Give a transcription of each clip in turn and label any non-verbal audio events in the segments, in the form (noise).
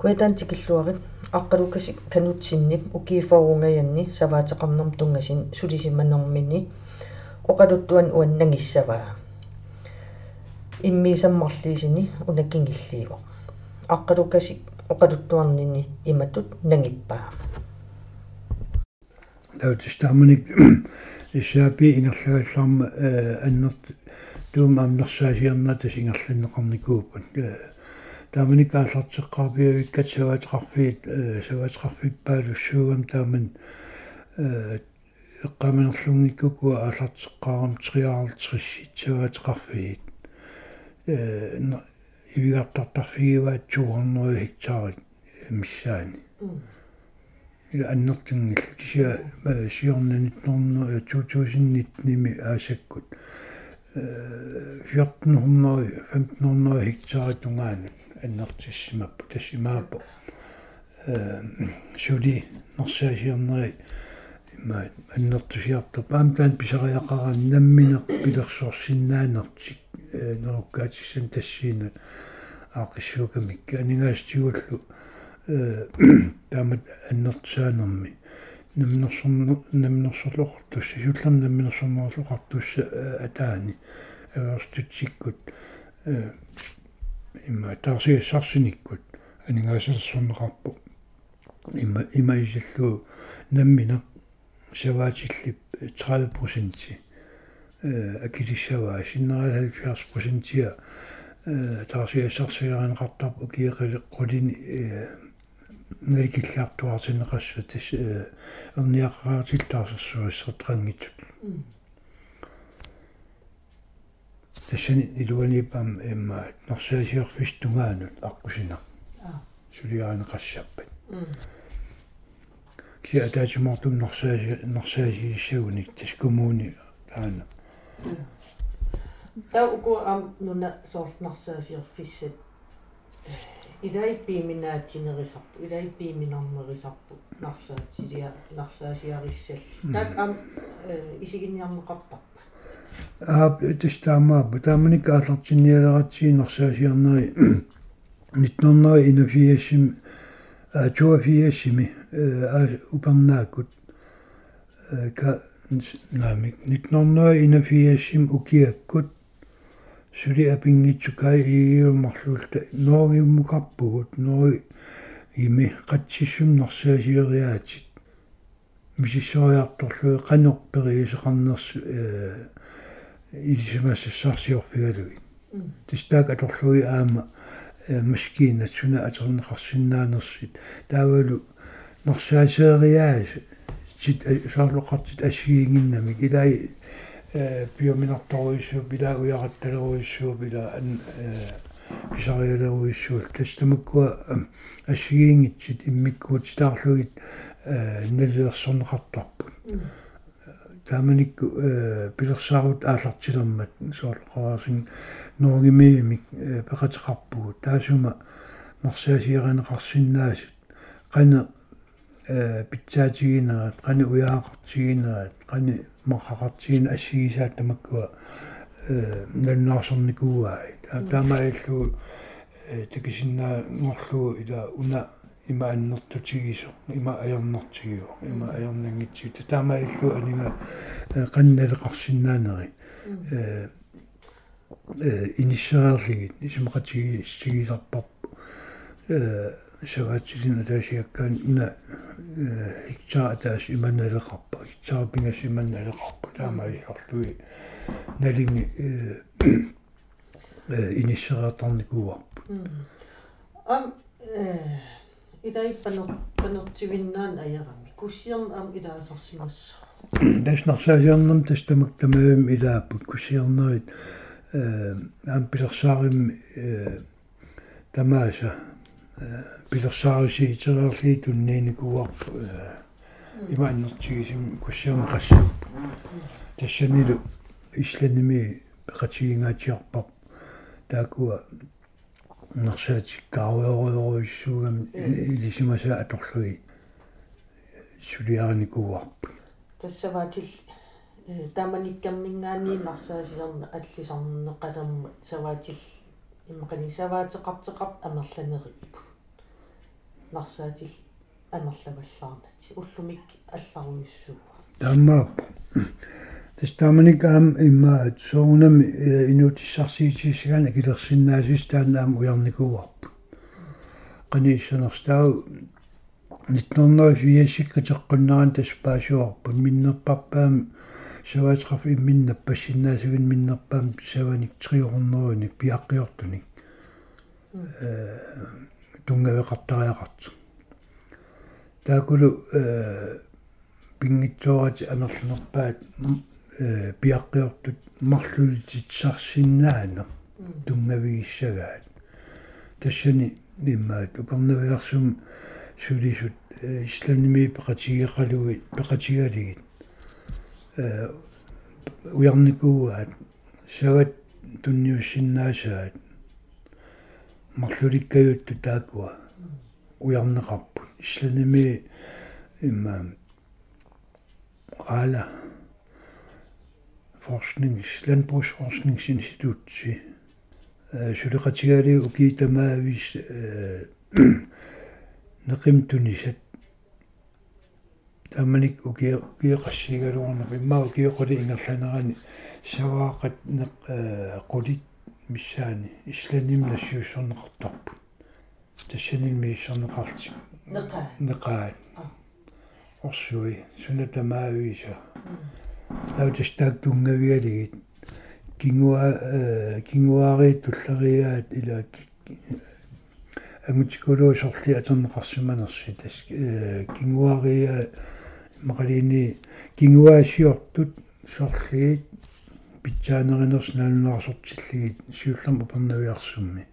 куэтаан тикиллуарит аққалукасик канутсиннип укиифоорунгаянни саваатеқарнерм тунгасин сулисиманермини оқалуттуан уаннагиссаваа иммиисаммарлиисини унаккингиллииво аққалукасик оқалуттуарнини иматут нагиппаа таутистааманик (coughs) исаапи ингерлагаллаарма аннерт туум амнерсаасиерна тасингерланнеқарникууппат тааманик ааллартеққарпиавиккат саваатеқарфиит саваатеқарфиппаалуссуугам тааман эққаманерлунгиккуа ааллартеққарам триаарлтриссит саваатеқарфиит э ивигартартарфигиваат 200 хектарит миссаани ила аннертингил кися сиорнанит норно 2019 аасаккут 1400 1500 hektar tungaanut аннертиссимаппу тассимааппу э сули норсаасиорнери имма аннертусиартор паамтаан писариақаран намминеқ пилерсуорсиннаанертик э норуккаатиссан тассиина аақиссуукамик анигаастигуллу э таамат аннертсаанерми намнерсорну намнерсорлоқартусса суллам намнерсорнерлоқартусса атаани аваерстутсиккут э имма тарсиассарсиниккут анигаасерсорнеқарпу имма имаисаллу наммина саваатиллип 30% э акилиссаваа синнерал 70% э тарсиассарсигаанеқартарпу киеқилеққулини э наликиллаартуарсинеқасса тас эрниаққаартиллаарсерсуассертарангитсут тассани илуанипам имма норсаасиорфис тунгаанут аркусина сулиаанеқассаппат кси атаачимортум норсааси норсаасииссагуник тас коммуни таана таа уку ам нуна соортнарсаасиорфиссат илаиппииминаатинерисарпу илаиппииминарнерисарпу нарсаатсилиа нарсаасиариссалли так ам исигинниарнеқартарпа аа тестаамаа тааманик ааллартинниалератсии нарсаасиарнери (clears throat) нитнернери инафиассим туафиассими аа упернаакут ка намик нитнернери инафиассим укиаккут. Сули апингитсукай ииуммарлуулта ноогиуммукарпугут нори ими қатсиссум нарсаасиериаатит мисиссориарторлуи канорпериисеқарнерс э илисимассарсиорфигалуи тистаак аторлуи аама маскина суна атернеқарсинаанерсит таавалу норсаасериаас сит саарлоқартит ассигингиннамик илай биоминарторуиссуу била уяратталеруиссуу била ан писариалеруиссуул тастамаккуа ассигиингитсит иммиккуут таарлугит наллерсорнеқартарпут тааманикку пилерсаарут аалартилермат соорлоқарасин норгимиимик пеқатеқарпугут таасума марсаасиеранеқарсиннаасут қана питсаатигинерат қани уяақартигинерат қани мақақартигин ассигисаат тамаккуа э налнаарсорникууай таамаиллу такисиннаа ngoрлуу ила уна има аннертутигисо има аернартигиу има аернангитсиг таамаиллу анинга qanналеқарсиннаанери э э инисаарлигит исмақатиги сигисарпарпу э саваатилина таасиаккаан уна хиктаа таас иманналеқарпа хиктаа пингас иманналеқарпа таамаиарлуи налинги э иниссераатарникууарпу ам э идаиппанер панертивиннаан аярами куссиерм ам илаасарсимассо тас нарсаасиарнам тастамак тамаавим илааппут куссиернерит э ам пилерсаарим э тамааса пилерсааруси итерерлии туннииникуарпу имааннертигисим куссиернеқассап тассанилу исланими пеқатигингаатиарпар таакуа нерсаатиккааруйоруйоруиссуугам илисимаса аторлуи сулиарникуарпу тассаваатил тааманиккарнингаани нарсаасисарна аллисарнеқалерма саваатил иммақани саваатеқартеқарт амерланериппу нарсаатил амерлагаллаарнат уллумик алларуйуссууа таммааппа тас тааманик аам имма соонам инуутиссарсиитисгана килерсиннаасис таанаам уярникууарпу qaнииссанерстау 1980 катеққуннаран таспаасуарпут миннерпарпаами саваатраф имминна пассиннаасугин миннерпаам саваник триорнеруник пиаққиортуник. Э тунгавеқартариақарту таакулу э пингитсуарати амерлунерпаат э пиаққиортут марлулититсарсиннаане тунгавигиссагаат тассани иммаат. Упернавиарсум сулисут исланими пеқатигеқалуи пеқатигалигит э уярникууаат сават тунниуссиннаасаат. Марлуликкаютту таакуа. Уярнеқарпут. Исланими имма рала forsknings landbrugsforskningsinstitut э сулеқатигалиу укиитамаавис э (clears throat) неқимтунисат таманик уки укиеқассигалуарнақ иммаа укиеқули ингерланерани саваақат неқ қулит миссаани исланим нассиуссорнеқартарпут тассанил мииссорнеқартик неқаа неқаа орсуи сунатамаависа таутастаак тунгавиалигит кингуа кингуари туллериаат ила агутикулуусорли атернеқарсиманерси тас кингуария мақалини кингуаасиортут сорлигит питсаанеринерс наанунаарсортиллигит сиуллам упернавиарсумми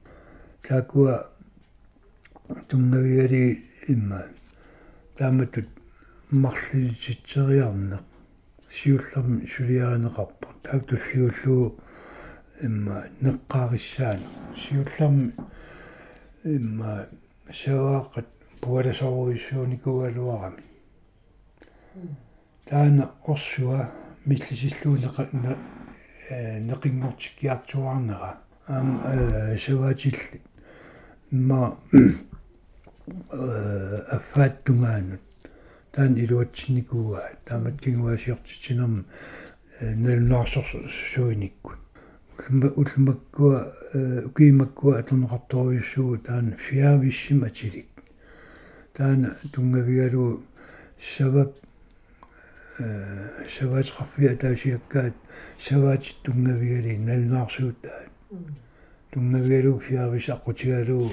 таакуа тунгавиали имма. Тааматут марлилитситериарнеқ сиуллам сулиаринеқарпа таутуллиуллуу имма неққаариссаан сиуллам имма саваақат пуаласоруиссууникуалуарами таана орсуа миллисиллуу неқа э неқингортиккиартуарнера аам э саваатилли. Имма э аффааттунгаанут таан илуатсинникууа таамат кингуасиортитинерм налнаарсорсуиниккут улмаккуа укиимаккуа атернеқарторуйуссуу таан фиависсим атилик таана тунгавигалу савап саваатқарфиа таасиаккаат саваати тунгавигали налнаарсуутаат тунгавигалу фиавис аққутигалу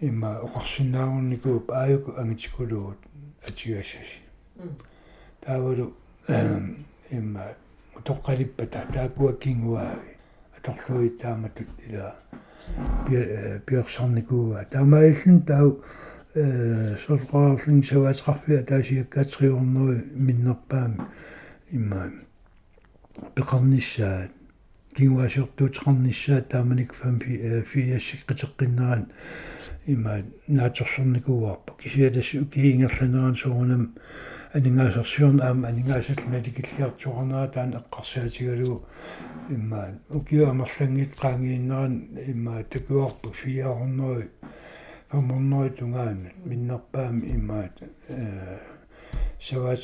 имма оқарсинаагорникууп ааюку ангитикулуут атигассаси таавалу имма утоққалиппата таакуа кингуаави аторлуи тааматут ила пиорсарникууа таамаиллун тау э сорқаарлин саваатқарфиа таасиаккаатриорнеруи миннерпаами имма пеқарниссаат кингуасиортуутеқарниссаат тааманик фам фиассик қитеққиннеран има наатерсорникууарпа кисиатас укиингерланеран суунам анингаасерсиорна аама анингаасаллуна киллиартуарнера таан эққарсаатигалу имма укиа амерлангит qaangiinneran имма такуарпу фиаарнери фаморнери тунгаана миннерпаами иммаат э саваат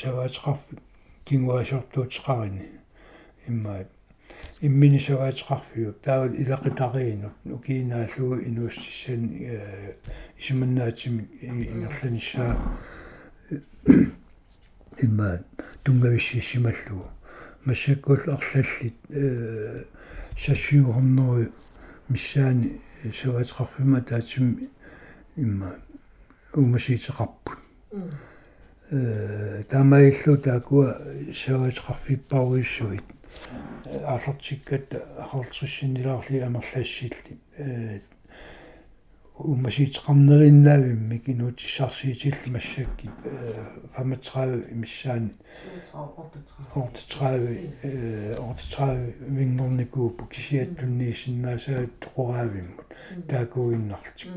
саваатқарф кингуасиортуутеқарини иммаат иммини саваатеқарфиу таавал илақитариинут укиинааллугу инууссиссан э исиманнаатими ингерланиссаа имма тунгависсисималлугу массаккул арлаллит э сассиугорнеру миссаани саваатеқарфима таатим имма умасиитеқарпут э таамаиллу таакуа саваатеқарфиппаруиссуит ааллартиккат ахарлсиссинилаарли амерлаассилли э умасиитеқарнериннаавимми кинуутиссарсиитилли массакки 35 имиссаани ортитрави э ортитрави вингорникууппу кисиаттунниисиннаасаат тоқораавиммут таакуиннартик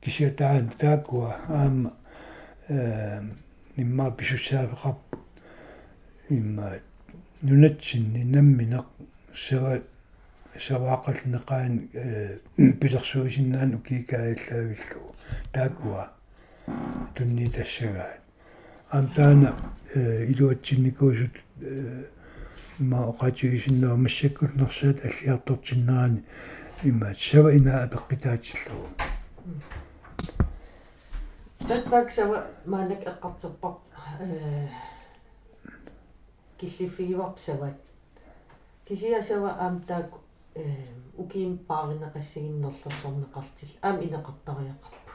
кисиатаан таакуа аама имма писуссаавеқарпу имма нунатсинни намминеқ сава саваақалнеқаан (coughs) пилерсуисиннаан укикааллаавиллу таакуа тунни тассагаат ам таана илуатсинникуусут ма оқатигисиннаа массаккут нерсаат аллиартортиннерани има сава ина апеққитаатиллугу тастак сава маанак эққартерпар э киллифигиварп сават кисиа сава аам таак э укиим пааринеқассагиннерлерсорнеқартил аам инеқартариақарпу.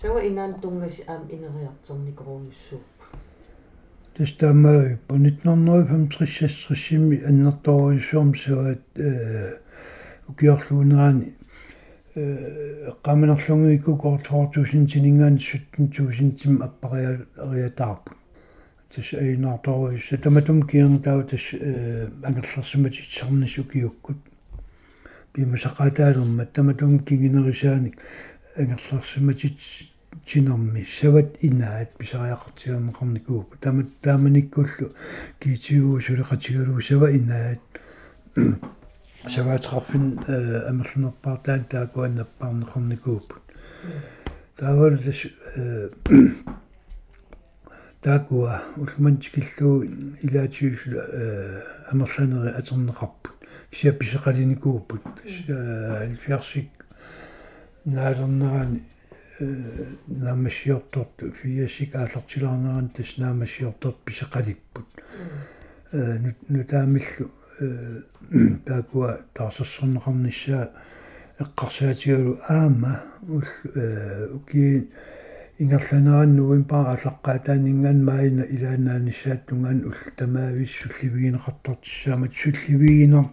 Сава инаан тунгаси аам инериартерникоруйуссууп тестамаа по 1965 аннерторуйссуум сават э укиарлуунерани. Qamenerlungiikku kort 4000 tiningaan 17000 tim appariariatаарpu тас айнаарторуисса таматум киернтау тас ангерлэрсиматитсарнисукиуккут пимасақатаалерма таматум кигинерисааник ангерлэрсиматит чинерми сават инаат писариақартиернеқарникууп тамат тааманиккуллу китиу сулеқатигалуу сава инаат. (clears throat) Саваатеқарфин амерлунерпаартаан таакуаннаппаарнеқарникууп таавал тас таакуа улмантикиллуу илаатиусула амерланери атернеқарпут кися писеқалиникууппут алфиарсик наалернерани наамассиорторту фиасик аалартилаарнеран тас наамассиорторт писеқалиппут нутаамиллу таакуа таарсерсернеқарниссаа эққарсаатигалу аама ул уки ингерланераннуин паа аллаққаатаанинган маина илаанаанissaаттунгаан уллтамаавис сулливигинеқартортиссаамат сулливигинер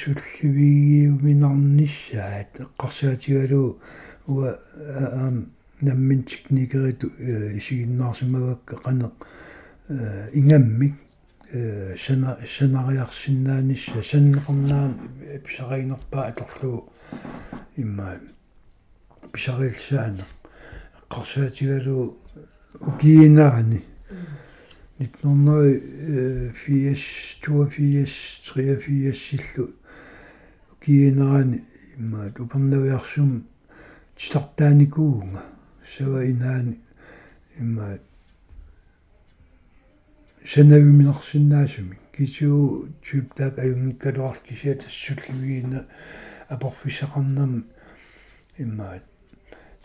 сулливигиуминарниссаат эққарсаатигалу уа аам наммин техникериту исигиннаарсимавакка қане ингаммик сана санариарсиннаанисса саннеқарнаан писариинерпаа аторлуу имма писарилсаана эққарсаатигалу укиинаарани 1980 82 83 силлу укиинаарани имма тупернавиарсум титартааникуунга сава инаани имма санавиминерсиннаасуми кисуу тюптаак аюнгиккалуарс кисиа тассулливиина апорфисеқарнам имма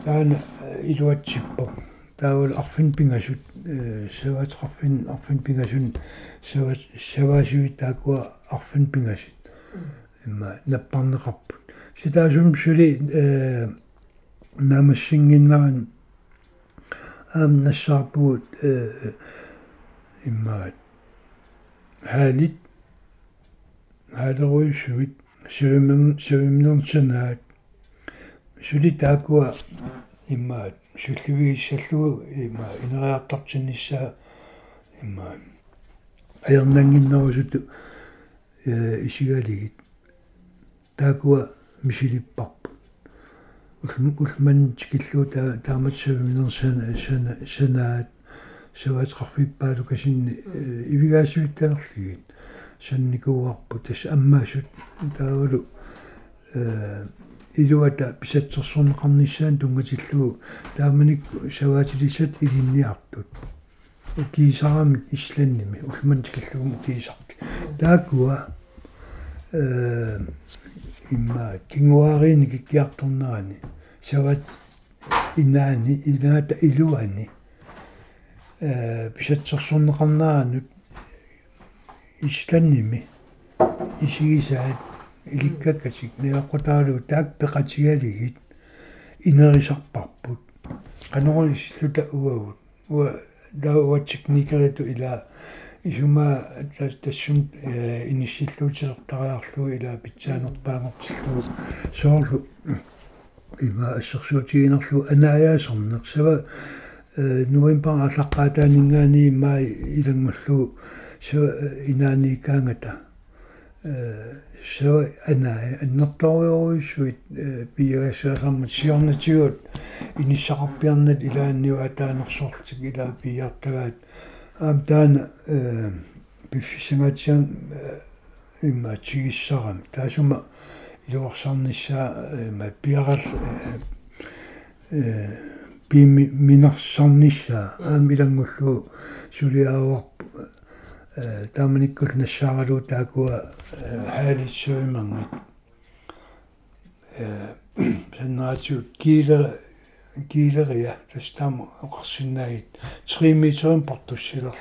таана илуатсиппо таавал арфин пингасут саватеқарфин арфин пингасун сава саваасуи таакуа арфин пингасит имма наппарнеқарпут ситаасум сули э намассингиннаран аам нассаарпуут э иммаат хаалит хаалеруисsuit сивимэн сивимнерсанаат сули таакуа иммаат сулливигиссаллугу има инериартартиннissaа имма аернангиннерусуту э исигалигит таакуа мисилиппарпу улман тикиллуу таа тааматсавимнерсана сана санаат саваатеқарфиппаалу касинни ивигаасуиттанерлигит санникууарпу тас аммаасут таавалу э илуата писатсерсорнеқарниссаан тунгатиллуу тааманик саваатилисат илинниартут укиисарамик исланними улман тикиллугум укиисарти таакуа э имма кингуариини киккиарторнерани сават инаани инаата илуани э писатсерсорнеқарнааранут исланними исигисаат иликкаккасик неаққутаалу таак пеқатигалигит инерисарпарпут канорисиллута уагут уа дауа техникериту ила исума тассун иниссиллуутисертариарлу ила питсаанерпаангортиллу соорлу има ассерсуутигинерлу анааяасернер сава нуимпар аллаққаатаанингаани маа илангмаллу сава инааникаангата сава анаа аннерториоруисуит пиерасаасармат сиорнатигут иниссақарпиарнат илаанниуатаанерсорлтик ила пиартагаат аам таана пиффисимаатсиан имма тигиссарами таасума илуарсарнissaа ма пиарал э би минарсарнissaа аами илангуллу сулиааварпу э тааманиккул нассааралуу таакуа хаалиссуимангат э саннаату килер килерия тастаама оқарсинаагит 3 метрын портуссилерлу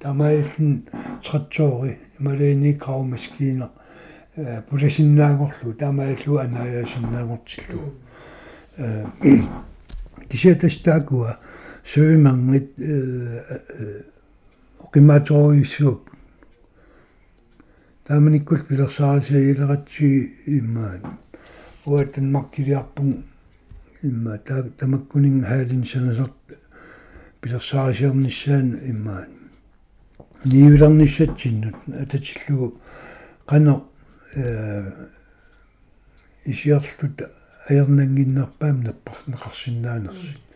тамаиллин тратсоори малини краумаскиина пуласиннаагорлу таамаиллу анааясиннаагортиллу э (coughs) кисиатастаакуа сувимангит э (coughs) оқимааторуиссууп тааманиккул пилерсаарисаилератси иммаан уаттан маркилиарпун имма тамаккунин хаалин санасерт пилерсаарисиерниссаан иммаан ниивиларниссатсиннут ататиллугу qano исиарлут аернангиннерпаам наппарнеқарсиннаанерси ила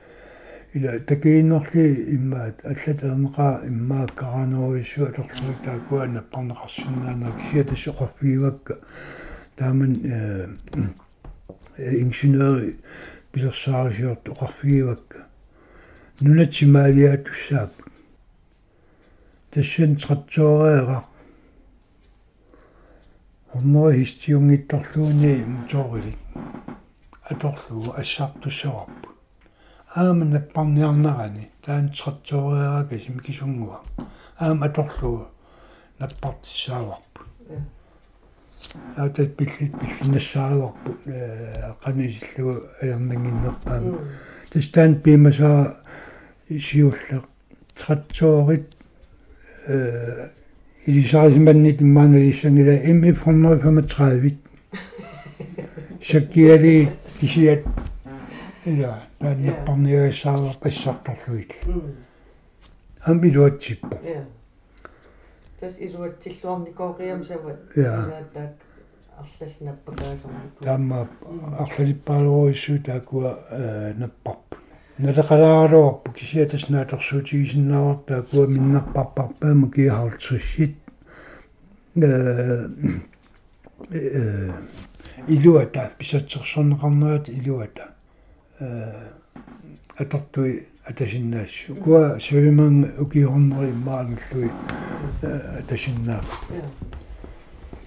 такииннерли иммаат аллатернеқаа иммаак каранеруиссуа аторлуи таакуа наппарнеқарсиннаанер кисиатас оқорфиивакка тааман инженери пилерсаарисиорт оқорфиивакка нунатсимаалиаатуссаап тассан тратсоориақар онноо хистиунгитторлууни моторилик аторлуу ассартуссаварпу аама наппарниарнарани таан тратсоориарака симикисунгуа аама аторлуу наппартиссааварпу аатат пиллит пиллинассаариварпу канисиллугу аернангиннерпаама тастаан пимасаа исиуллеқ тратсоорит э илисаарисиманнит иммааналиссангила МФ135 шаккиали кисиат ила тааннаппарниагассаава пассарторлуит амбилуатсиппо тас илуатсиллуарникоориам сава таак арлалнаппакаасорник таама арлалиппаалуруиссуу таакуа наппарпу налеқалааралуарпу кисиатас нааторсуутигисиннаавартаа куа миннарпарпарпаама киахарлсуссит э э илуата писатсерсорнеқарнерат илуата э атортуи атасиннаассу куа сувиман укиорнери иммаануллуи атасиннаа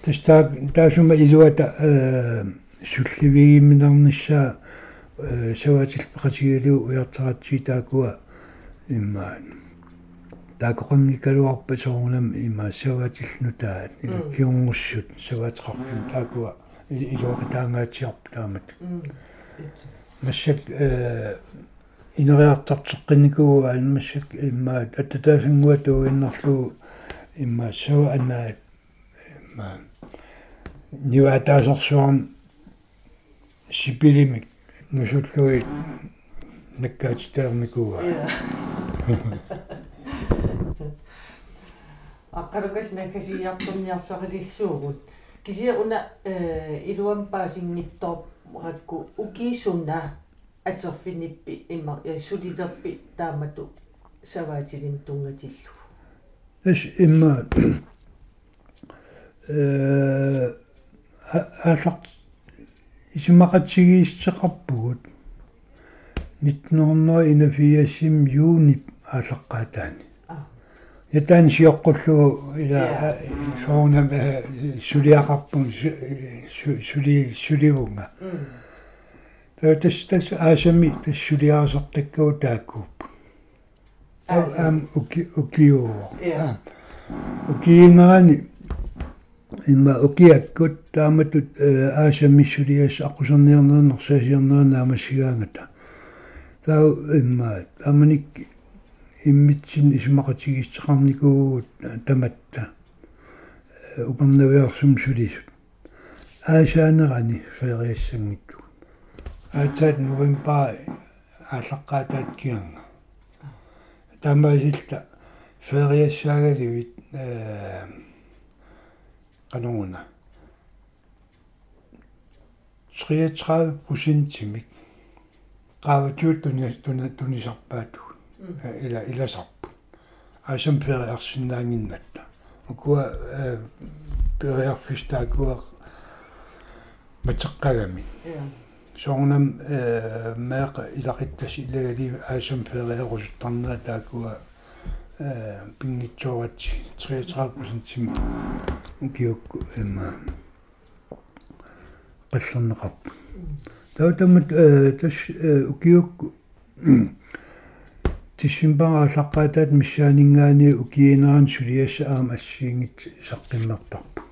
тастаа таасума илуата э сулливигиминарниссаа саватилпеқатигилу уяртаратси таакуа иммаан. Таакоқангикалуарпа соорнам имма саватиллну таат ила киунгуссут саватеқарпу таакуа илуақитаангаатиарпу таамат массак э инериартартеққиникуу аалмассак иммаат аттатаасангуа тууиннарлу имма сава анаат имма ниваатаасерсуарм сипилимик нусуллуи наккаатитаерникуа (laughs) аққалукас накасиартэрниарсарилиссуугут кисия уна э илуампаасингиттор ракку укиисуна атерфиниппи имма сулитерпи таамату саваатилин тунгатиллу. Эс имма э аалларт исимақатсигииссеқарпугут 1984 юуни ааллаққаатаани ятаан сиоққуллугу ила соонам сулиақарпун сули суливунга тас тас аасами тас сулиаасертаккуу тааккууп ам уки укиу укиинерани имма укиаккут тааматут аасаммиссулиас аққусерниарнернерсаасиарнерна амассигаангата таа имма таманик иммитсин исмақатигиссеқарникуу таматта. Упернавиарсум сулисут аасаанерани фериассангитту аатаат новембаа ааллаққаатаат кианга. Таамаасилта фериассаагаливит э qanunguna 33 procentимик qaavatuut tuni tuni tunisarpaatu ila ilasarpu aasam periarsinnaanginnatta ukua periarfistaakua матеққагами ja соорнам э меэқа илақиттас илагали аасам фериерусуттарнера таакуа э пингитсоорат 33% тим укиукку эма қаллернеқарпу таутамат э тас укиукку тиссимпарааллаққаатаат миссаанингаани укиинеран сулиасса аама ассиингит саққиммертарпу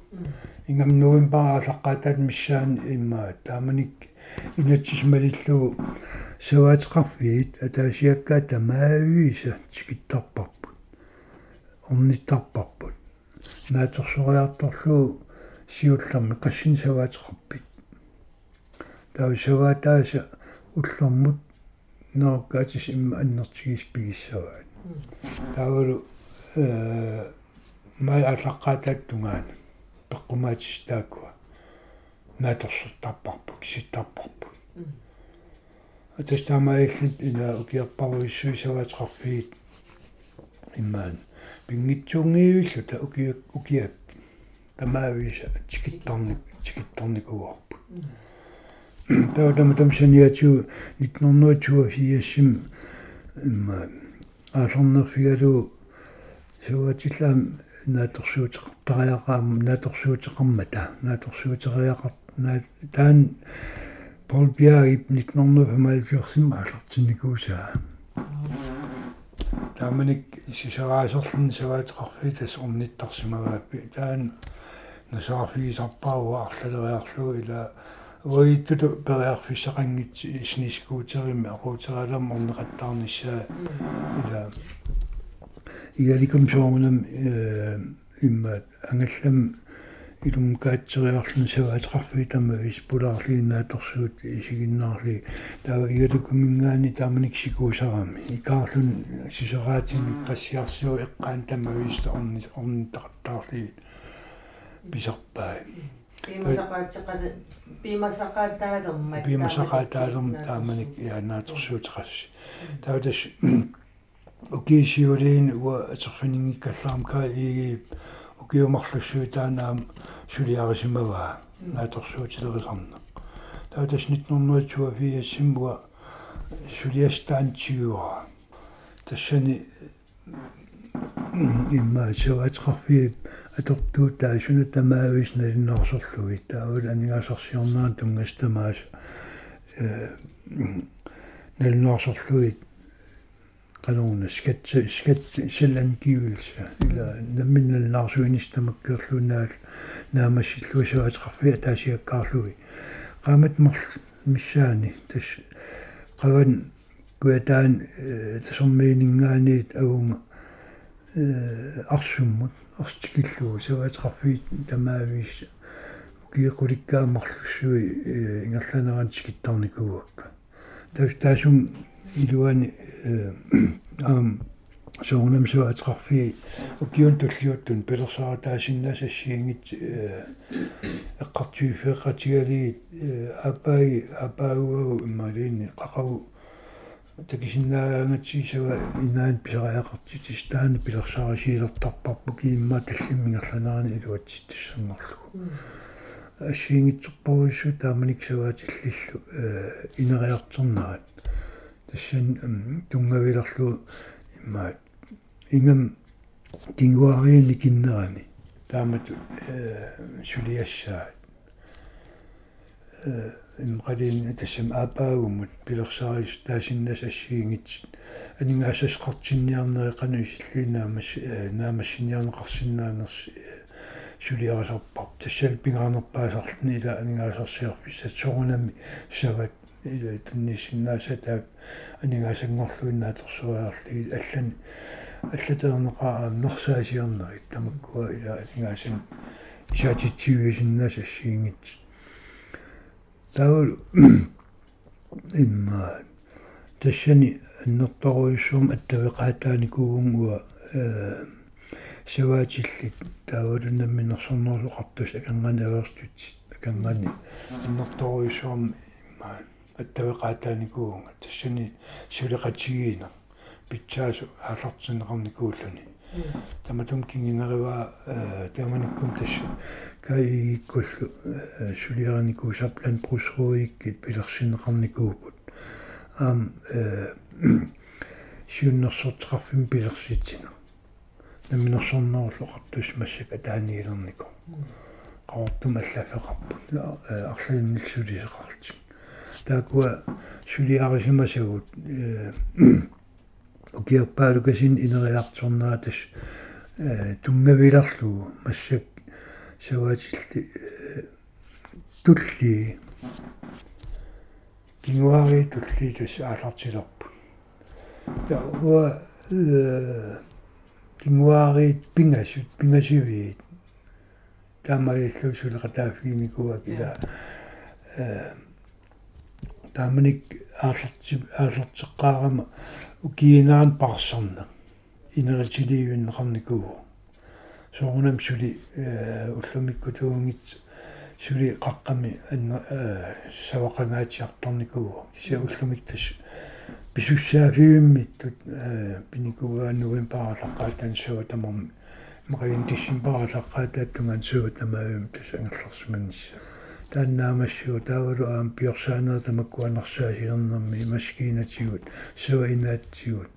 ингамнуимпарааллаққаатаат миссаан иммаа тааманик инатсис малиллугу саваатеқарфиит атаасиаккаа тамаавииса тикиттарпарпут орниттарпарпут наатерсориарторлуу сиулларми қассин саваатеқарпит таа саваатааса уллэрмут норкаатис имма аннертигис пигиссаваат таавалу э май аллаққаатаат тунгаана пеққумаатис таакуа нааторсуттарпарпу киситтарпарпу атастаамаиллит ина укиарпаруиссуи саваатеқарфиит иммаан пингитсуунгиуиллута укиак укиак тамаависа тикиттарник тикиттарникуарпу таудама тамсаниату 1924 имма аалернерфигалу суатиллаам нааторсуутеқартариақаам нааторсуутеқармата нааторсуутериақар таан полбиаип 1995 аалертинникуусаа тааманик сисераасерлун саваатеқарфитас орниттарсимагааппи таан насаарфигисарпаауа арлалериарлуу ила уиттуту периарфиссақангит снискуутерими aquuteralам орнеқаттаарниссаа ила игаликум соорнам имма ангаллам илумкаатсериарлун саваатеқарфи тамма виспулаарлиинааторсуут исигиннаарли таа игалукумингаани тааманик сикуусарами икаарлун сисераатин qassiarsiu эққаан тамма виста орни орнитақаттаарли писарпаа пимасақаатсеқали пимасақаатаалерма пимасақаатаалерма тааманик ианааторсуутеқасси таутас укисиулиин уа атерфинингиккаллаармка иги укиумарлуссуутаанаам сулиарисимаваа нааторсуутилерисарна таутас 1924 симуа сулиастаантиуа тассани имма саваатеқарфи атортуу таасуна тамаавис налиннарсорлуги таавал анигасарсиорнаа тунгастамаас э налиннарсорлуги qanuuna skat skat sellan kivilsa ila namminnalnaarsuinistamakkерлунаал наамассиллуисуатеқарфи таасиаккаарлуги qamat marl missaani tas qavan kuataan tasormiiningaaniit agunga арсуммут арстикиллугу саваатеқарфи тамаавис укиеқуликкаамарлуссуи ингерланеран тикиттарникууакка тас таасум илуани (coughs) ам соонам суатеқарфи укиун туллиуттун пелерсара таасиннасассиингит эққартуифеқатигали апай апауу ималини қақау такисиннааангатсисава инаан писариақартитис таана пилерсарасиилертарпарпу киимма таллиммингерланерани илуатситтассангорлугу ассиингитсерпаруиссу тааманик саваатиллиллу инериартернаат тассан тунгавилерлу имма ингам кингуариини киннерани таамат сулиассаа э имқалин тассам аапаагуммут пилерсарис таасиннас ассиингит. Анингаасасқартинниарнери қануисиллуинаамас наамассиниарнеқарсинаанерс сулиарасарпар тассал пингаарнерпаасарлни ила анингаасарсиарписсат сорунами сават ила туннисиннаасатаак анигаасангорлуиннаатерсуаарлиги аллани аллатернеқаа норсаасиарнерит тамаккуа ила анигаасан исаатитсивисиннаас ассиингит таул (coughs) имма тассани аннерторуиссуум аттавеқаатааникуугунгуа э саваатиллит таавалунамминерсорнерлуқартус акангани аверстутсит акангани аннерторуиссуум имма аттавеқаатааникуугунга тассани сулеқатигиина питсаасу аалартинеқарникууллуни таматум кингингариваа таманиккум тас каигиккуллу сулиаранику саплан прусруиккит пилерсинеқарникуупут аам э (clears throat) сиуннерсортеқарфим пилерситсина. Наминерсорнеруллу қартус массака тааниилернику qaortum аллафеқарпут. Арлаиннилсулисеқартик таакуа сулиарисимасагут (clears throat) укиарпаалукасин инериарторнаа тас тунгавиларлугу массак саваатилли тулли кингуари тулли тус аалартилерпу я уа кингуари пингасут пингасивиит таамаиллуусулеқатаафигиникуа кила э тааманик аалерти аалертеққаарама укиинаан парсерна инеритилиивиннеқарникуу соорунам сули э уллумиккутуунгит сули қаққами анна э савақангаатиарторникуу кися уллумик тас писуссаафиуммиттут э пиникугааннуин паралаққаатан суа тамарми мақалин тиссимпаралаққаатааттунгаан суа тамаавим тасангерлэрсиманисса тааннаамассуа таавалу аам пиорсаанер тамаккуанерсаасиернэрми маскиинатигут суа инаатсигут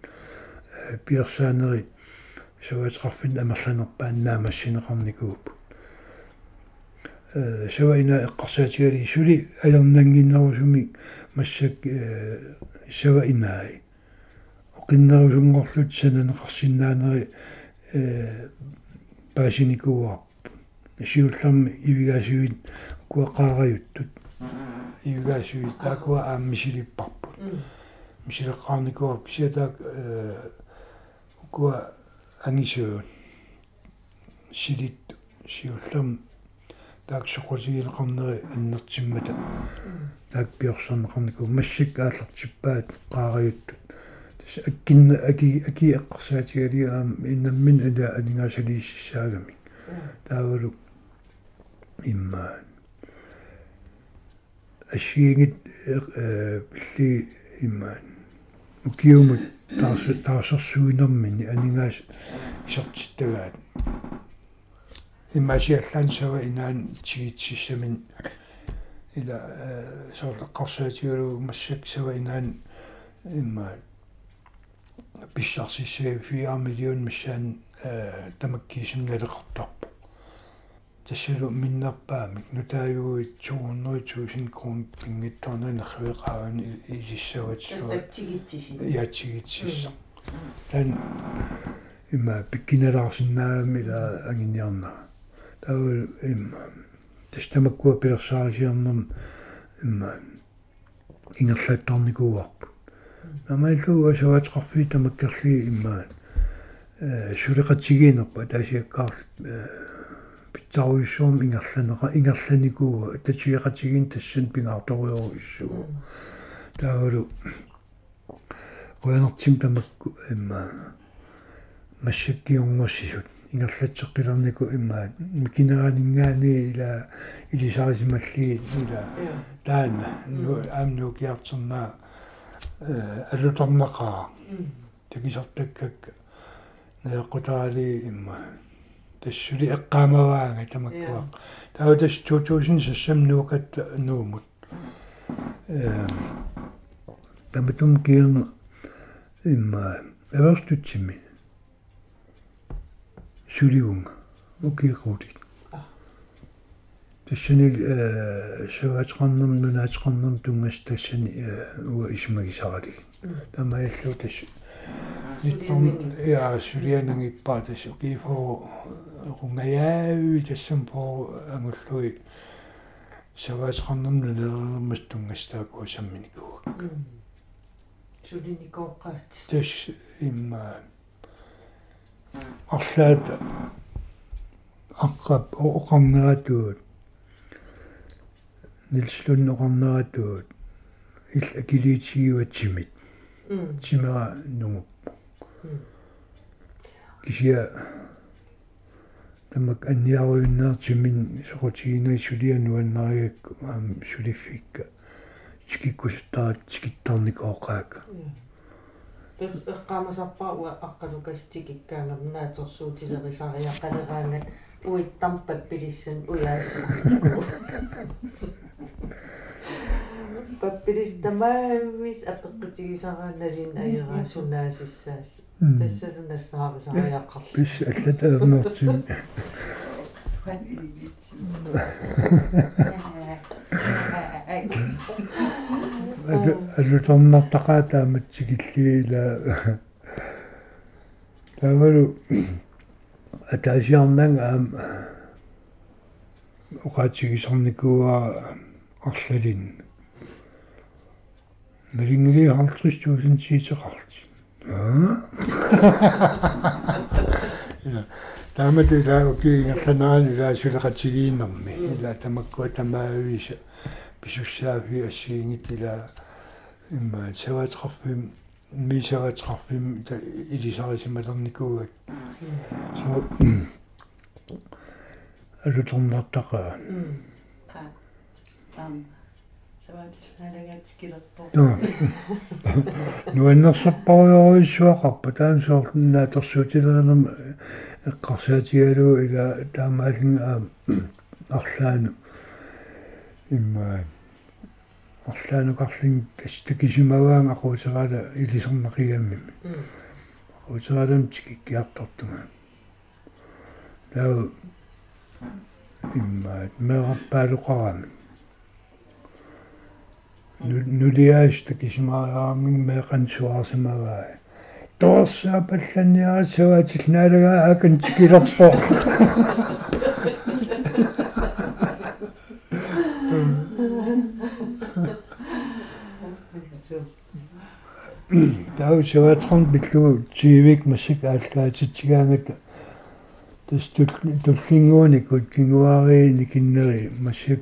пиорсаанери суатеқарфин амерланерпааннаамассинеқарникууп э суа ина эққарсаатигали сули аернангиннерусуми массак суа инаи оқиннерусунгорлут сананеқарсинаанери э паасиникууарп сиулларми ивигаасуит куаққаараюттут ивигаасуит таакуа ааммисилиппарпут мисилеққарникуар кисиатаак э куа ангисуут силит сиуллам таак соқусигилеқарнери аннертиммата таак пиорсернеқарнику массик ааллартиппаат қаараюттут тас аккинна аки аки эққарсаатигалиаам иннаммин ала анингаасалииссаагами таавалу иммаан ашиингит э билли иммаан укиумут таас таасерсуинэрмини анингаас исертиттагаат иммасиаллаансава инаан тигитсиссамин ила э соорлеққарсаатигалу массак сава инаан иммаан писсарсиссаа 4 миллион массаан э тамаккиисимналеқартарпу тассалу миннерпаамик нутааюит 200 крон пингитторна нервеқаавани илиссаватсуа тагтигитсиси яатигитсисса тан имма пиккиналаарсинаами ла агинниарна тау имма тастамаккуа пилерсаарисиарнерм имма ингерлааттарникууарпу намаиллуга саваатеқарфи тамаккерли имма э сулеқатсигиинерпа таасиаккаар э питсаруйссуум ингерланера ингерланикуу татсиеқатигин тассан пингаарторуйоруиссуу таавалу qoyanartim tamakku imma массаккиунгоссисут ингерлатсеққилернику имма микинераанингаани ила илисарисималли ила. Таана аамну киартернаа э алуторнақаа такисартаккак неэққутаали имма тассули эққаамаваага тамаккуақ таа тас 2000 нуукат нуумут. Э таматум киерна имма аверстутсими сулиунга укиқутит тассани э саваатеқарнерм нунаатеқарнерм тунгас тассани уа исмагисарали тамаяллу тасс ниттон я сулианангиппаа тасс укифоо рунгаяави тассам по ангуллуи саваатеқарнерм нунерермас тунгастаакуа самминикуа сулиникооққаат тас имма арлаат аққап оқарнератуут нилслун оқарнератуут ил акилиитигиватсимит тимера нугуп кisia тамак анниаруйннаартимин соқутигинуи сулиануаннариак аам сулиффикка чикиккусуттарат чикиттарникооқаак тас эққаамасарпаа уа аққалукастик иккаангам наатерсуутилерисариаққалераангат уиттарпап пилиссан уяасаа (laughs) паппилис тамаавис апеққитигисарааналин аераа сунаасиссаас тассалунассаарисариаққарла пис аллатаернэртин аллуторнартақаа тааматсигиллиила тавалу атаасиарнан аам оқаатигисорникуа арлалин малингли 50000 сиисеқарти аа таамат илаа укиингерланаани илаа сулеқатигииннэрми илаа тамаккуа тамаависа писуссаафи ассиингит илаа имма саваатқарфим мисаваатқарфим илисарисималерникуугак со (coughs) алуторнартаqa па. Ам саваатилаалагаатикилерпо нуаннерсаппаруйоруиссуақарпа таан соорлнааторсуутилернам эққарсаатигалуу ила таамаалин аа арлаану имма арлаанукарлин тастакисимаваан aquuтерала илисернақиамми aquuтералам тикиккиартортунга таа имма мераппаалуқарами нулиааш такисимаараамин меқансуарсимаваа тоорсаа палланниарасаваатил наалагаа акан тикилерпо таа саваатхан биллугу тивик масик ааллаатитсигаангат тас туллингууник куткингуари никиннери масик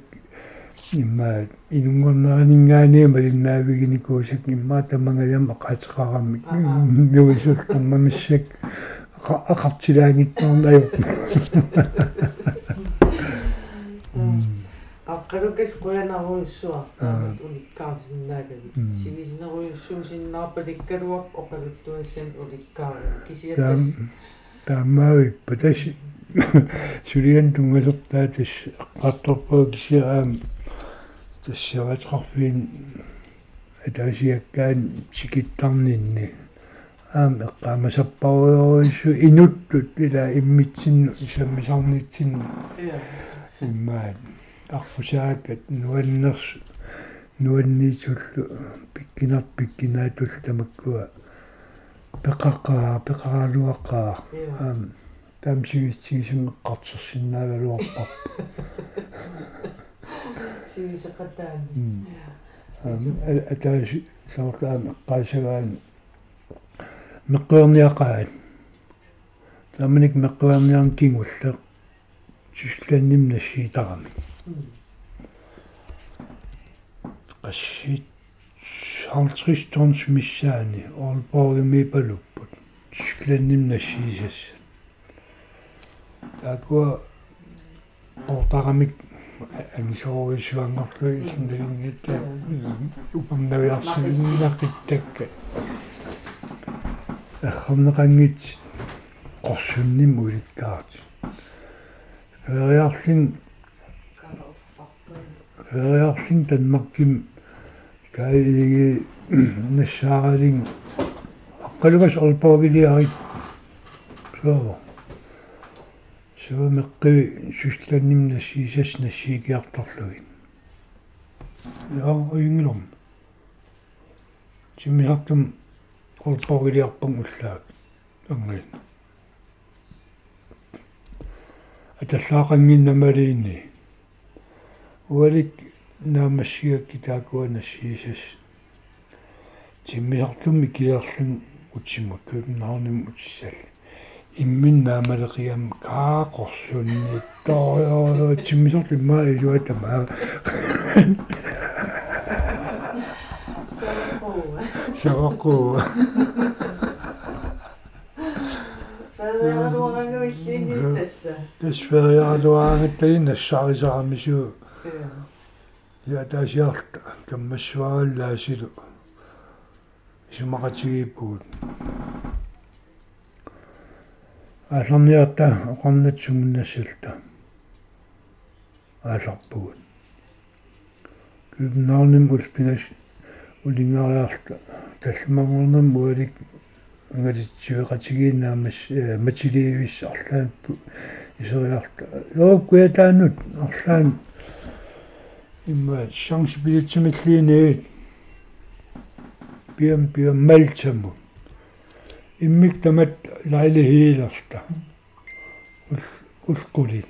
имма инунгорнеранингаани малиннаавигиникуусак имма тамангаям ақаатеқарамми нуисул таммамиссак ақартилаангитторнаю (laughs) аққалукас қуянаруиссуа таамат униккаарсиннаагами сивисинеруйуссуусиннаарпаликкалуап оқалуттуассан уликкаарами кисиаттас таамаави патас (laughs) сулиан тунгасертаа тас эққарторпаа кисиаам тассаватқарфиин атаасиаккаан сикиттарнинни аам эққаамасаппаруйоруиссу инуттут ила иммитсинну исаммисарнитсинну иммаат арпусаакат нуаннерс нуанниитуллу пиккинар пиккинаатул тамаккуа. Пеқаққаа пеқаралуаққаа аам таамсигистигисим эққартерсиннаавалуарпар сивисеқатаани аам атаас саортаам эққаасагаан меққуерниақаат таманик меққуерниарн кингулла сюсланним нассиитарами qassит саалтристорнс миссаани орлборгими палуппут. Сюсланним нассиисас таакуа портарамик ангисоорисуангорлу исиннагингитта упамнавиарсигиннақиттакка аххарнеқангит qorsunnim ulikkaart фериарлин фериарлин танмарким каилиги нассааралин аққалугас орпоогилиарит соо соо меққи сюсланним нассиисас нассиикиарторлугин яа оингилорм тиммиартум орпоогилиарпам уллаак ангай аталлаақангиннамалиинни уалик наамассигакки таакуанассиисас тиммиартумми килерлун утсимаккут наарним утиссал иммин наамалеқиам каақорсунни тоо тиммисорту маа илуатамаа саваққуа фариаруарангуиллини тасса тасфериарлуаагаттаги нассаарисарамисуу я таасиарта каммассуараллаасилу сумақатигииппугут аалларниарта оқарнат сумуннассалта ааларпугут кюбнаарним улпинас улингариарта талмагорнам муалик ангалитсиуеқатигииннаамас матилиивис арлаанпу исериарта лооккуятаанут арлаан имма шанс билитсимиллиинеит биам биам малтаму иммик тамат лайлихиилерта ул улқули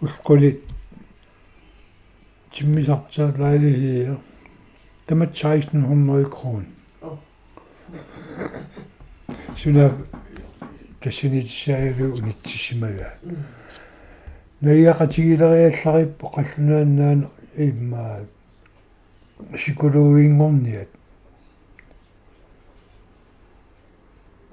улқули тиммисарта лайлихиа тамат 1600 крон суна тассинитсаалу унитсисимага наиақатигилериаллариппо қаллунааннаан имма сикулууингорниат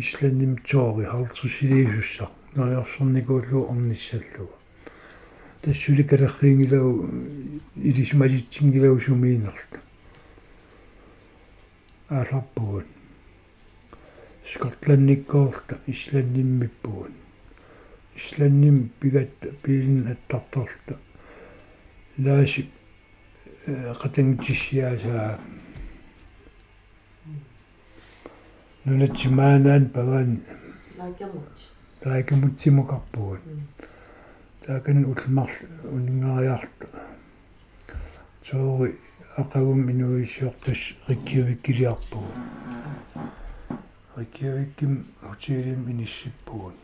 исланним тоори хартусилиисусса нариарсорникууллу орниссаллуга тассуликалеррингилау илисмалитсингилау сумиинерта ааларпугут скотланниккоорта исланниммиппугут исланним пигатта пиилин аттарторта лааси qatangtissiaasaa нунатсимаанаан пагаан лайкамут лайкамутсимукарпугут таакан улмар унингариарта соори ақагум инуиссиортас риккиувиккилиарпугут риккиувикким хотиилим иниссиппугут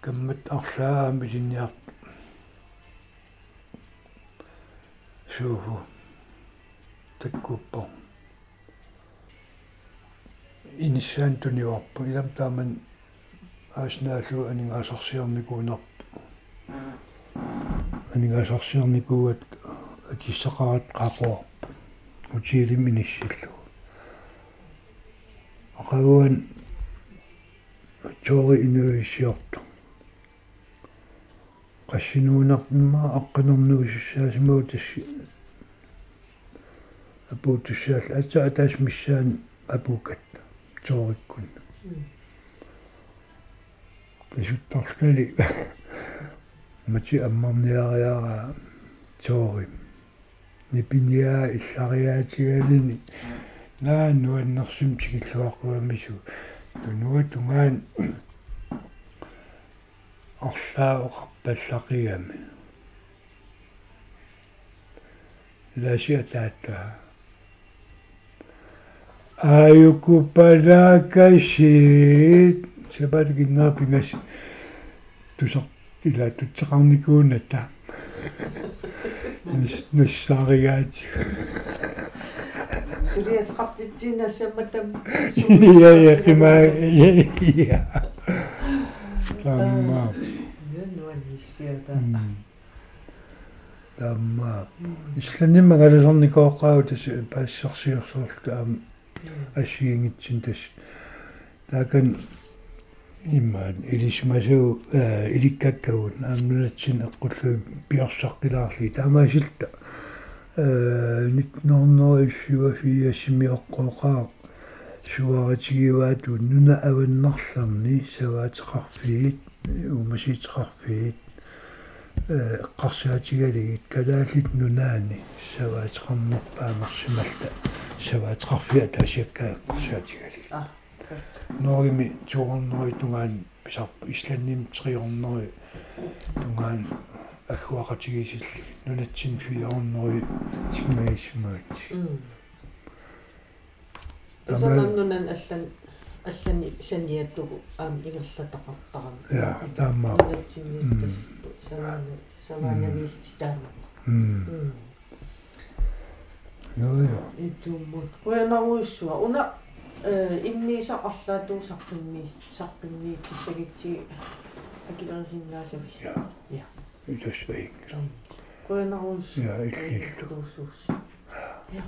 каммат арлааам илинниарт сууху таккуппо иниссаан туниуарпу илам тааман ааснаалу анингаасарсиарникуунарпу анингаасарсиарникууат акиссақарат қақуарпу утиилим иниссиллу ақагуан тори инуиссиорто qassinuunarnuma aqqanernuusussaasimuu tassi apuutussaal ata ataas missaan apukat toorikkun qisuttarlali mati ammarniariara toori nipiniaa иллариаатигалини нааннуаннэрсум тигиллуаққуамису тунуа тунгаан орлаақарпаллақигами ласиатаатта аюкупалаакасит сапалгиннаапингас тусар ила тутсеқарникуунната нассааригаати сулиасеқартитсиинассамматам я я кима я тамма нуанниссиата тамма исланимма галасорникооққау тас паассерсиорсуарлу аам ассиингитсин тас таакан иммаан илисмасуу иликкаккагун аамнунатсин эққуллу пиорсаққилаарли таамаасилта э 1994 симиоққоқаа суаратигиваату нуна аваннарларни саваатеқарфиит умасиитеқарфиит э қарсаатигалигит калаалит нунаани саваатеқарнерпаамерсималта саваатеқарфиа таасиаккаа қарсаатигалигит а норими туорнери тунгаан писарпу исланним триорнери тунгаан аггуақатигисил нунатсин фиорнери тигмаисимаат тасаннунан аллан аллани саниаттугу аам ингерлатақартарам я таамаа нунатсинниттас саваана саваанавиилти таама м joo joo. итууммут куянаруиссуа уна э иммиисақарлаатуусарпинни сарпинни тиссагитсиги акилерсиннаасави Ja. Yhdysving. куянаруиссу Ja, illillu. туусуус ja